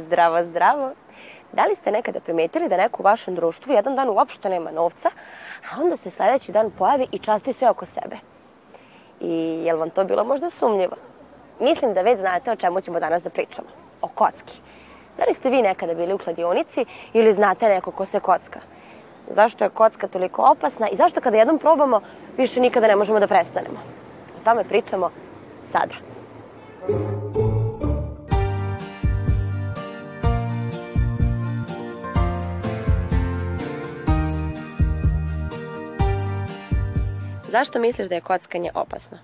Zdravo, zdravo. Da li ste nekada primetili da neko u vašem društvu jedan dan uopšte nema novca, a onda se sledeći dan pojavi i časti sve oko sebe? I je li vam to bilo možda sumnjivo? Mislim da već znate o čemu ćemo danas da pričamo. O kocki. Da li ste vi nekada bili u kladionici ili znate neko ko se kocka? Zašto je kocka toliko opasna i zašto kada jednom probamo više nikada ne možemo da prestanemo? O tome pričamo sada. Zašto misliš da je kockanje opasno?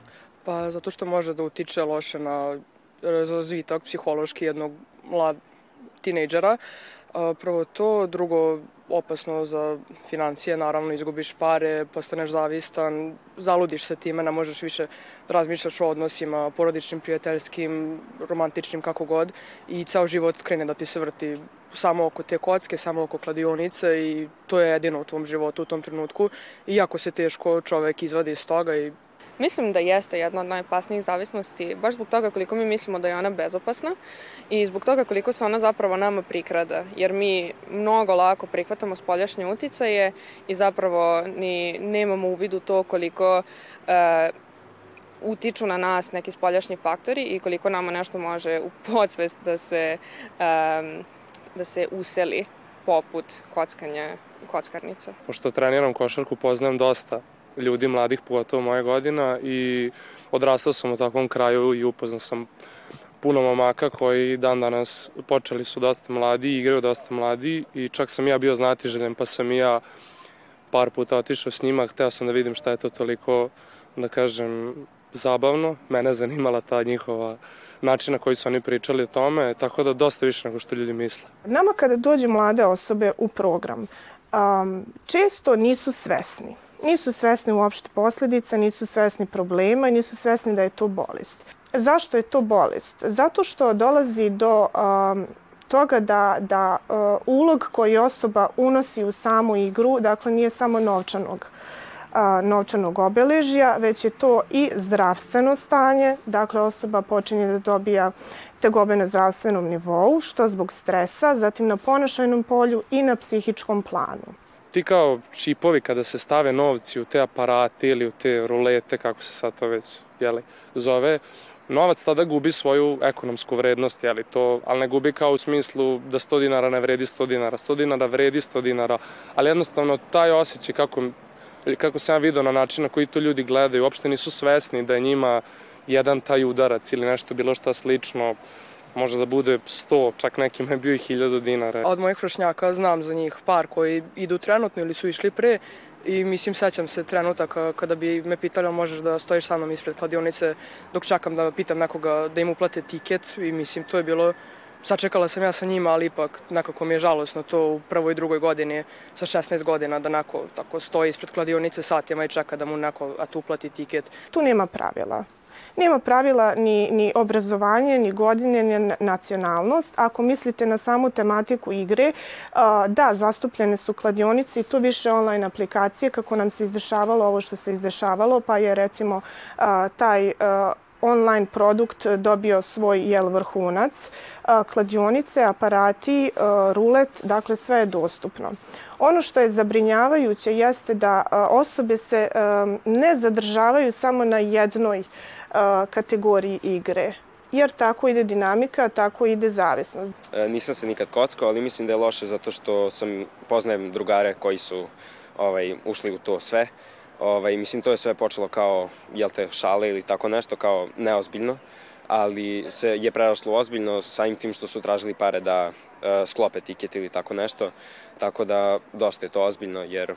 Pa zato što može da utiče loše na razvitak psihološki jednog mlad tinejdžera. Prvo to, drugo opasno za financije, naravno izgubiš pare, postaneš zavistan, zaludiš se time, ne možeš više da razmišljaš o odnosima, porodičnim, prijateljskim, romantičnim, kako god i ceo život krene da ti se vrti samo oko te kocke, samo oko kladionice i to je jedino u tvom životu u tom trenutku. Iako se teško čovek izvadi iz toga i Mislim da jeste jedna od najopasnijih zavisnosti, baš zbog toga koliko mi mislimo da je ona bezopasna i zbog toga koliko se ona zapravo nama prikrada, jer mi mnogo lako prihvatamo spoljašnje uticaje i zapravo ni nemamo u to koliko e, utiču na nas neki spoljašnji faktori i koliko nama nešto može u podsvest da se, e, da se useli poput kockanja kockarnica. pošto treniram košarku, poznajem dosta ljudi mladih, pogotovo moje godina i odrastao sam u takvom kraju i upoznao sam puno momaka koji dan danas počeli su dosta mladi, igraju dosta mladi i čak sam ja bio znatiželjen pa sam ja par puta otišao s njima, hteo sam da vidim šta je to toliko, da kažem, zabavno. Mene zanimala ta njihova način na koji su oni pričali o tome, tako da dosta više nego što ljudi misle. Nama kada dođu mlade osobe u program, um, često nisu svesni. Nisu svesni uopšte posledica, nisu svesni problema i nisu svesni da je to bolest. Zašto je to bolest? Zato što dolazi do um, toga da, da uh, ulog koji osoba unosi u samu igru, dakle nije samo novčanog a, novčanog obeležja, već je to i zdravstveno stanje, dakle osoba počinje da dobija tegobe na zdravstvenom nivou, što zbog stresa, zatim na ponašajnom polju i na psihičkom planu. Ti kao čipovi kada se stave novci u te aparate ili u te rulete, kako se sad to već jeli, zove, novac tada gubi svoju ekonomsku vrednost, jeli, to, ali ne gubi kao u smislu da 100 dinara ne vredi 100 dinara, 100 dinara vredi 100 dinara, ali jednostavno taj osjećaj kako, kako sam ja vidio na način na koji to ljudi gledaju, uopšte nisu svesni da je njima jedan taj udarac ili nešto bilo šta slično, može da bude 100, čak nekima je bio i 1000 dinara. Od mojih vršnjaka znam za njih par koji idu trenutno ili su išli pre i mislim sećam se trenutaka kada bi me pitali možeš da stojiš sa mnom ispred kladionice dok čekam da pitam nekoga da im uplate tiket i mislim to je bilo sačekala sam ja sa njima, ali ipak nekako mi je žalosno to u prvoj i drugoj godini sa 16 godina da neko tako stoji ispred kladionice satima i čeka da mu neko at uplati tiket. Tu nema pravila. Nema pravila ni, ni obrazovanje, ni godine, ni nacionalnost. Ako mislite na samu tematiku igre, da, zastupljene su kladionice i tu više online aplikacije kako nam se izdešavalo ovo što se izdešavalo, pa je recimo taj online produkt dobio svoj jel vrhunac, kladionice, aparati, rulet, dakle sve je dostupno. Ono što je zabrinjavajuće jeste da osobe se ne zadržavaju samo na jednoj kategoriji igre jer tako ide dinamika, tako ide zavisnost. E, nisam se nikad kockao, ali mislim da je loše zato što sam poznajem drugare koji su ovaj, ušli u to sve. Ovaj, mislim, to je sve počelo kao, jel te, šale ili tako nešto, kao neozbiljno, ali se je preraslo ozbiljno samim tim što su tražili pare da e, sklope tiket ili tako nešto. Tako da dosta je to ozbiljno jer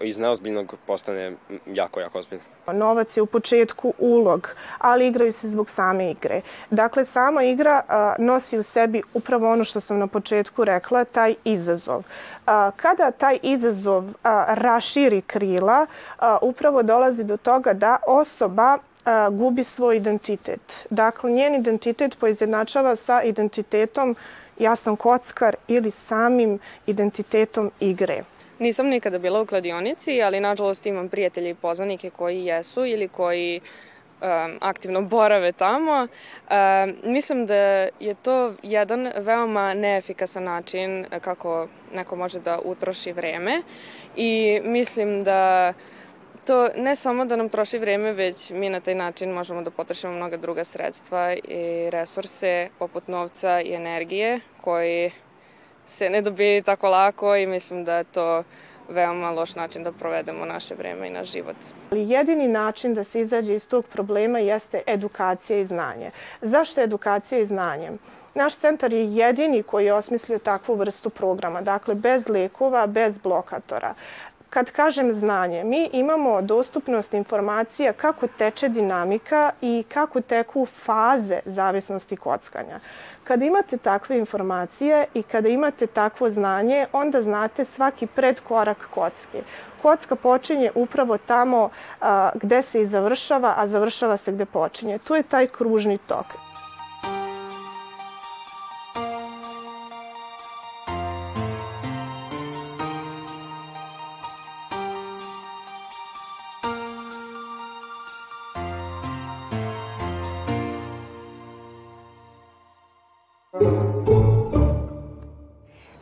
iz neozbiljnog postane jako, jako ozbiljno. Novac je u početku ulog, ali igraju se zbog same igre. Dakle, sama igra a, nosi u sebi upravo ono što sam na početku rekla, taj izazov. Kada taj izazov raširi krila, upravo dolazi do toga da osoba gubi svoj identitet. Dakle, njen identitet poizjednačava sa identitetom ja sam kockar ili samim identitetom igre. Nisam nikada bila u kladionici, ali nažalost imam prijatelje i poznanike koji jesu ili koji um, aktivno borave tamo. Mislim da je to jedan veoma neefikasan način kako neko može da utroši vreme i mislim da to ne samo da nam troši vreme, već mi na taj način možemo da potrošimo mnoga druga sredstva i resurse poput novca i energije koji se ne dobije tako lako i mislim da to veoma loš način da provedemo naše vreme i naš život. Jedini način da se izađe iz tog problema jeste edukacija i znanje. Zašto edukacija i znanje? Naš centar je jedini koji je osmislio takvu vrstu programa, dakle bez lekova, bez blokatora. Kad kažem znanje, mi imamo dostupnost informacija kako teče dinamika i kako teku faze zavisnosti kockanja. Kada imate takve informacije i kada imate takvo znanje, onda znate svaki predkorak kocke. Kocka počinje upravo tamo a, gde se i završava, a završava se gde počinje. Tu je taj kružni tok.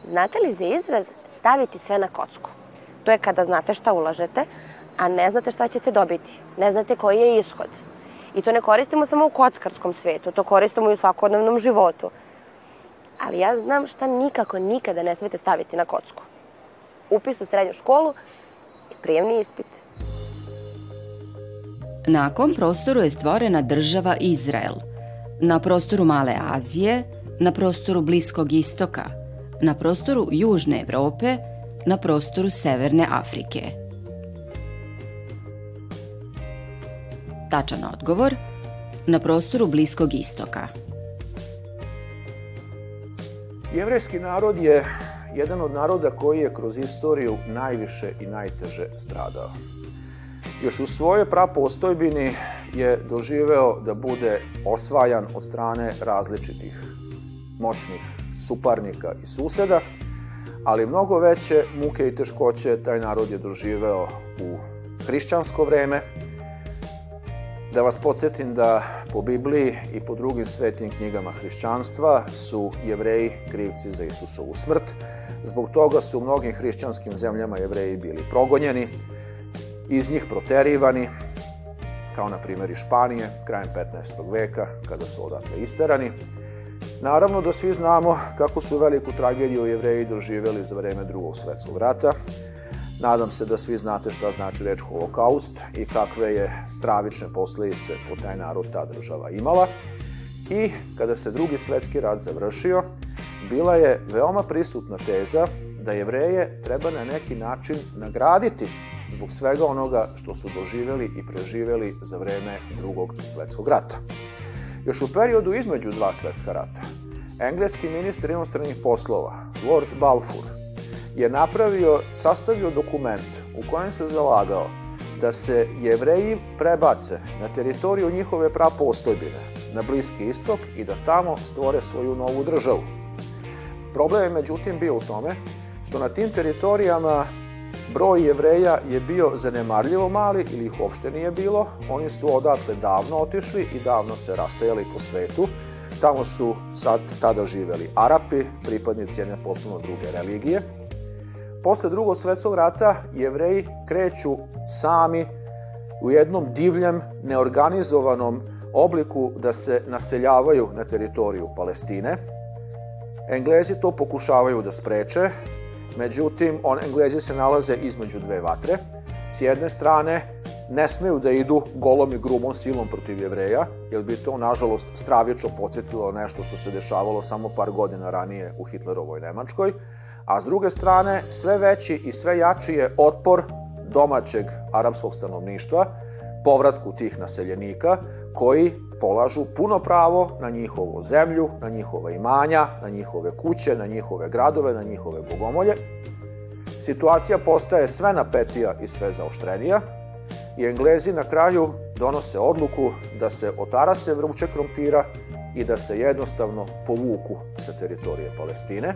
Znate li za izraz staviti sve na kocku? To je kada znate šta ulažete, a ne znate šta ćete dobiti. Ne znate koji je ishod. I to ne koristimo samo u kockarskom svetu, to koristimo i u svakodnevnom životu. Ali ja znam šta nikako nikada ne smete staviti na kocku. Upis u srednju školu i prijemni ispit. Na kom prostoru je stvorena država Izrael? Na prostoru Male Azije, na prostoru Bliskog istoka, na prostoru Južne Evrope, na prostoru Severne Afrike. Tačan odgovor na prostoru Bliskog istoka. Jevrejski narod je jedan od naroda koji je kroz istoriju najviše i najteže stradao. Još u svojoj prapostojbini je doživeo da bude osvajan od strane različitih moćnih suparnika i suseda, ali mnogo veće muke i teškoće taj narod je doživeo u hrišćansko vreme. Da vas podsjetim da po Bibliji i po drugim svetim knjigama hrišćanstva su jevreji krivci za Isusovu smrt. Zbog toga su u mnogim hrišćanskim zemljama jevreji bili progonjeni, iz njih proterivani, kao na primjer i Španije, krajem 15. veka, kada su odatle isterani. Naravno da svi znamo kako su veliku tragediju jevreji doživjeli za vreme drugog svetskog rata. Nadam se da svi znate šta znači reč holokaust i kakve je stravične posljedice po taj narod ta država imala. I kada se drugi svetski rat završio, bila je veoma prisutna teza da jevreje treba na neki način nagraditi zbog svega onoga što su doživjeli i preživjeli za vreme drugog svetskog rata. Još u periodu između dva svetska rata, engleski ministar inostranih poslova, Lord Balfour, je napravio, sastavio dokument u kojem se zalagao da se jevreji prebace na teritoriju njihove prapostojbine, na Bliski istok i da tamo stvore svoju novu državu. Problem je međutim bio u tome što na tim teritorijama broj jevreja je bio zanemarljivo mali ili ih uopšte nije bilo. Oni su odatle davno otišli i davno se raseli po svetu. Tamo su sad tada živeli Arapi, pripadnici jedne potpuno druge religije. Posle drugog svetskog rata jevreji kreću sami u jednom divljem, neorganizovanom obliku da se naseljavaju na teritoriju Palestine. Englezi to pokušavaju da spreče, Međutim, on, Englezi se nalaze između dve vatre. S jedne strane ne smeju da idu golom i grubom silom protiv jevreja, jer bi to, nažalost, stravično podsjetilo nešto što se dešavalo samo par godina ranije u Hitlerovoj Nemačkoj, a s druge strane, sve veći i sve jači je otpor domaćeg arapskog stanovništva, povratku tih naseljenika, koji polažu puno pravo na njihovu zemlju, na njihova imanja, na njihove kuće, na njihove gradove, na njihove bogomolje. Situacija postaje sve napetija i sve zaoštrenija i Englezi na kraju donose odluku da se otarase vruće krompira i da se jednostavno povuku sa teritorije Palestine.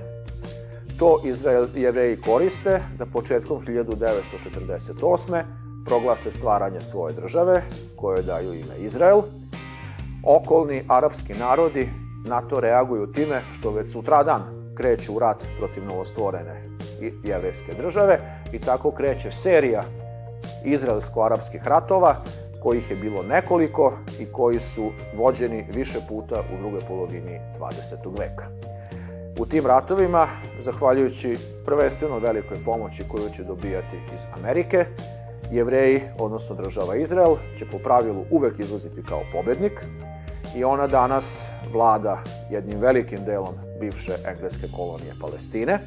To Izrael jevreji koriste da početkom 1948. proglase stvaranje svoje države, koje daju ime Izrael. Okolni arapski narodi na to reaguju time što već sutradan kreću u rat protiv novostvorene jevrejske države i tako kreće serija izraelsko-arapskih ratova, kojih je bilo nekoliko i koji su vođeni više puta u drugoj polovini 20. veka. U tim ratovima, zahvaljujući prvenstveno velikoj pomoći koju će dobijati iz Amerike, jevreji, odnosno država Izrael, će po pravilu uvek izlaziti kao pobednik i ona danas vlada jednim velikim delom bivše engleske kolonije Palestine.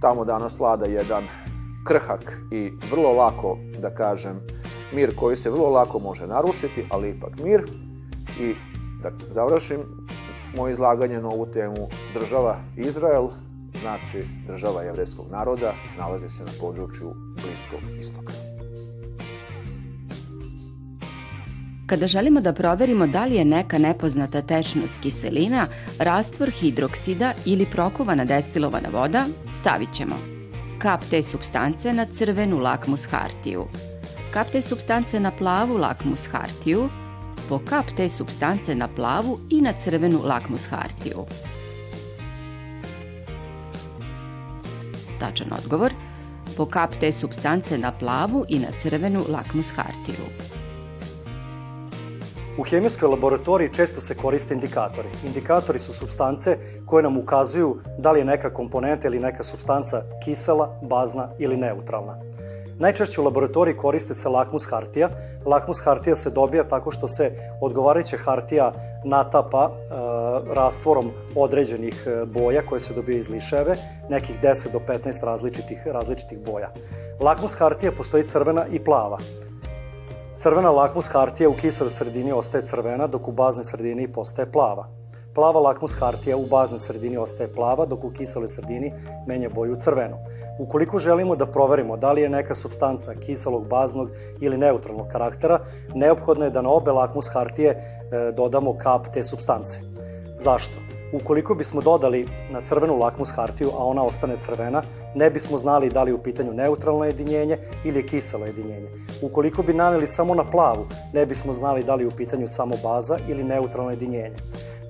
Tamo danas vlada jedan krhak i vrlo lako, da kažem, mir koji se vrlo lako može narušiti, ali ipak mir. I da završim moje izlaganje na ovu temu, država Izrael, znači država jevreskog naroda, nalazi se na području Bliskog istoka. Kada želimo da proverimo da li je neka nepoznata tečnost kiselina, rastvor hidroksida ili prokuvana destilovana voda, stavit ćemo kap te substance na crvenu lakmus hartiju, kap te substance na plavu lakmus hartiju, po kap te substance na plavu i na crvenu lakmus hartiju. Tačan odgovor, po kap te substance na plavu i na crvenu lakmus hartiju. U hemijskoj laboratoriji često se koriste indikatori. Indikatori su substance koje nam ukazuju da li je neka komponenta ili neka substanca kisela, bazna ili neutralna. Najčešće u laboratoriji koriste se lakmus hartija. Lakmus hartija se dobija tako što se odgovarajuća hartija natapa e, rastvorom određenih e, boja koje se dobije iz liševe, nekih 10 do 15 različitih, različitih boja. Lakmus hartija postoji crvena i plava. Crvena lakmus hartija u kiseloj sredini ostaje crvena, dok u baznoj sredini postaje plava. Plava lakmus hartija u baznoj sredini ostaje plava, dok u kiseloj sredini menja boju u crvenu. Ukoliko želimo da proverimo da li je neka substanca kiselog, baznog ili neutralnog karaktera, neophodno je da na obe lakmus hartije e, dodamo kap te substance. Zašto? Ukoliko bismo dodali na crvenu lakmus hartiju, a ona ostane crvena, ne bismo znali da li je u pitanju neutralno jedinjenje ili je kiselo jedinjenje. Ukoliko bi naneli samo na plavu, ne bismo znali da li je u pitanju samo baza ili neutralno jedinjenje.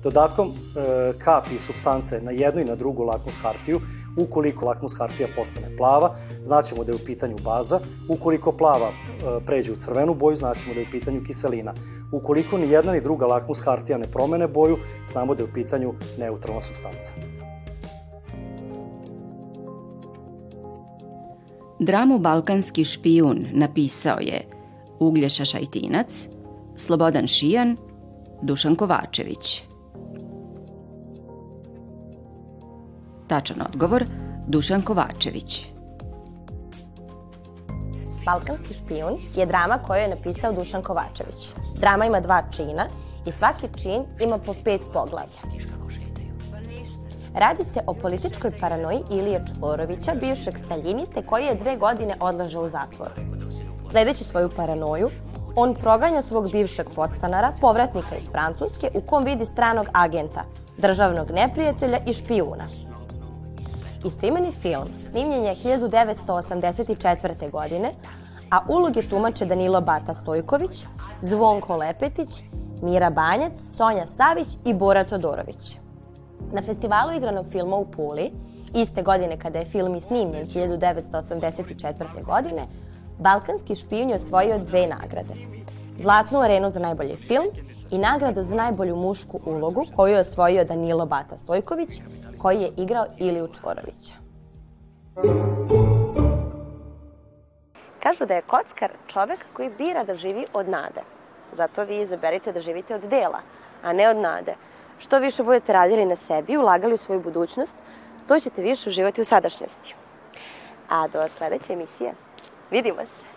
Dodatkom e, kapi substance na jednu i na drugu lakmus hartiju, ukoliko lakmus hartija postane plava, znaćemo da je u pitanju baza, ukoliko plava e, pređe u crvenu boju, znaćemo da je u pitanju kiselina. Ukoliko ni jedna ni druga lakmus hartija ne promene boju, znamo da je u pitanju neutralna substanca. Dramu Balkanski špijun napisao je Uglješa Šajtinac, Slobodan Šijan, Dušan Kovačević. Tačan odgovor, Dušan Kovačević. Balkanski špijun je drama koju je napisao Dušan Kovačević. Drama ima dva čina i svaki čin ima po pet poglavlja. Radi se o političkoj paranoji Ilije Čvorovića, bivšeg staljiniste koji je dve godine odlažao u zatvoru. Sledeći svoju paranoju, on proganja svog bivšeg podstanara, povratnika iz Francuske, u kom vidi stranog agenta, državnog neprijatelja i špijuna. Istoimeni film snimljen je 1984. godine, a uloge tumače Danilo Bata Stojković, Zvonko Lepetić, Mira Banjac, Sonja Savić i Bora Todorović. Na festivalu igranog filma u Puli, iste godine kada je film i snimljen 1984. godine, Balkanski špijun je osvojio dve nagrade. Zlatnu arenu za najbolji film i nagradu za najbolju mušku ulogu koju je osvojio Danilo Bata Stojković, koji je igrao Iliju Čvorovića. Kažu da je kockar čovek koji bira da živi od nade. Zato vi izaberite da živite od dela, a ne od nade. Što više budete radili na sebi, ulagali u svoju budućnost, to ćete više uživati u sadašnjosti. A do sledeće emisije. Vidimo se!